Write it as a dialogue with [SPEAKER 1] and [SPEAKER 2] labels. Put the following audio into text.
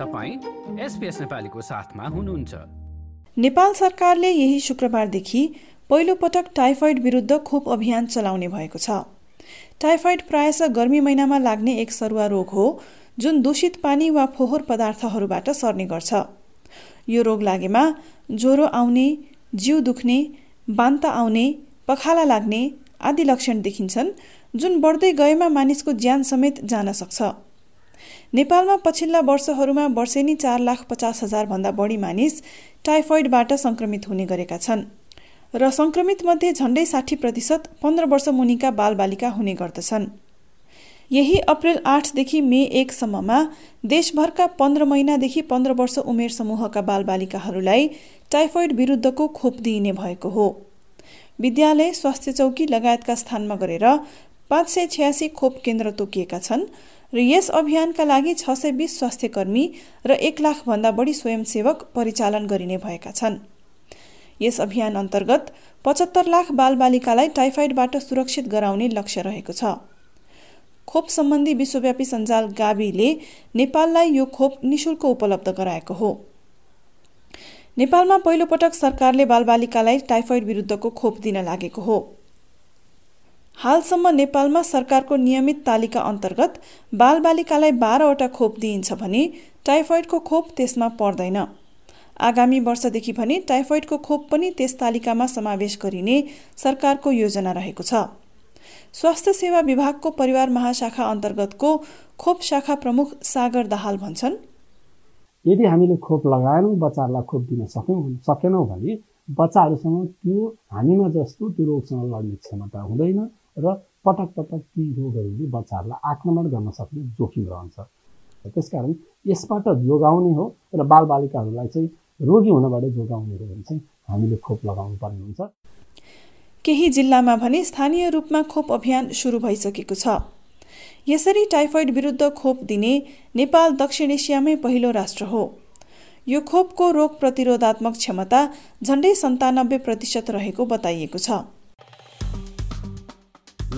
[SPEAKER 1] तपाईँ एसपिएस नेपालीको साथमा हुनुहुन्छ।
[SPEAKER 2] नेपाल सरकारले यही शुक्रबारदेखि पहिलो पटक टाइफाइड विरुद्ध खोप अभियान चलाउने भएको छ। टाइफाइड प्रायश गर्मी महिनामा लाग्ने एक सरुवा रोग हो जुन दूषित पानी वा फोहोर पदार्थहरूबाट सर्ने गर्छ। यो रोग लागेमा ज्वरो आउने जिउ दुख्ने बान्ता आउने पखाला लाग्ने आदि लक्षण देखिन्छन् जुन बढ्दै गएमा मानिसको ज्यान समेत जान सक्छ। नेपालमा पछिल्ला वर्षहरूमा वर्षेनी चार लाख पचास हजारभन्दा बढी मानिस टाइफोइडबाट संक्रमित हुने गरेका छन् र संक्रमित मध्ये झण्डै साठी प्रतिशत पन्ध्र वर्ष मुनिका बालबालिका हुने गर्दछन्। यही अप्रेल आठदेखि मे एकसम्ममा देशभरका पन्ध्र महिनादेखि पन्ध्र वर्ष उमेर समूहका बालबालिकाहरूलाई टाइफोइड विरुद्धको खोप दिइने भएको हो। विद्यालय स्वास्थ्य चौकी लगायतका स्थानमा गरेर पाँच सय छ्यासी खोप केन्द्र तोकिएका छन् र यस अभियानका लागि छ सय बिस स्वास्थ्य कर्मी र एक लाखभन्दा बढी स्वयंसेवक परिचालन गरिने भएका छन्। यस अभियान अन्तर्गत पचहत्तर लाख बालबालिकालाई टाइफाइडबाट सुरक्षित गराउने लक्ष्य रहेको छ। खोप सम्बन्धी विश्वव्यापी सञ्जाल गाविले नेपाललाई यो खोप निशुल्क उपलब्ध गराएको हो। नेपालमा पहिलोपटक सरकारले बालबालिकालाई टाइफोइड विरुद्धको खोप दिन लागेको हो। हालसम्म नेपालमा सरकारको नियमित तालिका अन्तर्गत बालबालिकालाई बाह्रवटा खोप दिइन्छ भने टाइफोइडको खोप त्यसमा पर्दैन। आगामी वर्षदेखि भने टाइफोइडको खोप पनि त्यस तालिकामा समावेश गरिने सरकारको योजना रहेको छ। स्वास्थ्य सेवा विभागको परिवार महाशाखा अन्तर्गतको खोप शाखा प्रमुख सागर दाहाल भन्छन्
[SPEAKER 3] यदि हामीले खोप लगाएनौँ बच्चाहरूलाई खोप दिन सक्यौँ सकेनौँ भने बच्चाहरूसँग त्यो हामीमा जस्तो त्यो रोगसँग लड्ने क्षमता हुँदैन। र पटक पटक ती रोगहरूले बच्चाहरूलाई आक्रमण गर्न सक्ने जोखिम रहन्छ। त्यसकारण यसबाट जोगाउने हो र बालबालिकाहरूलाई चाहिँ रोगी हुनबाट जोगाउने हो भने चाहिँ हामीले खोप लगाउनु पर्ने हुन्छ।
[SPEAKER 2] केही जिल्लामा भने स्थानीय रूपमा खोप अभियान सुरु भइसकेको छ। यसरी टाइफोइड विरुद्ध खोप दिने नेपाल दक्षिण एसियामै पहिलो राष्ट्र हो। यो खोपको रोग प्रतिरोधात्मक क्षमता झण्डै सन्तानब्बे प्रतिशत रहेको बताइएको छ।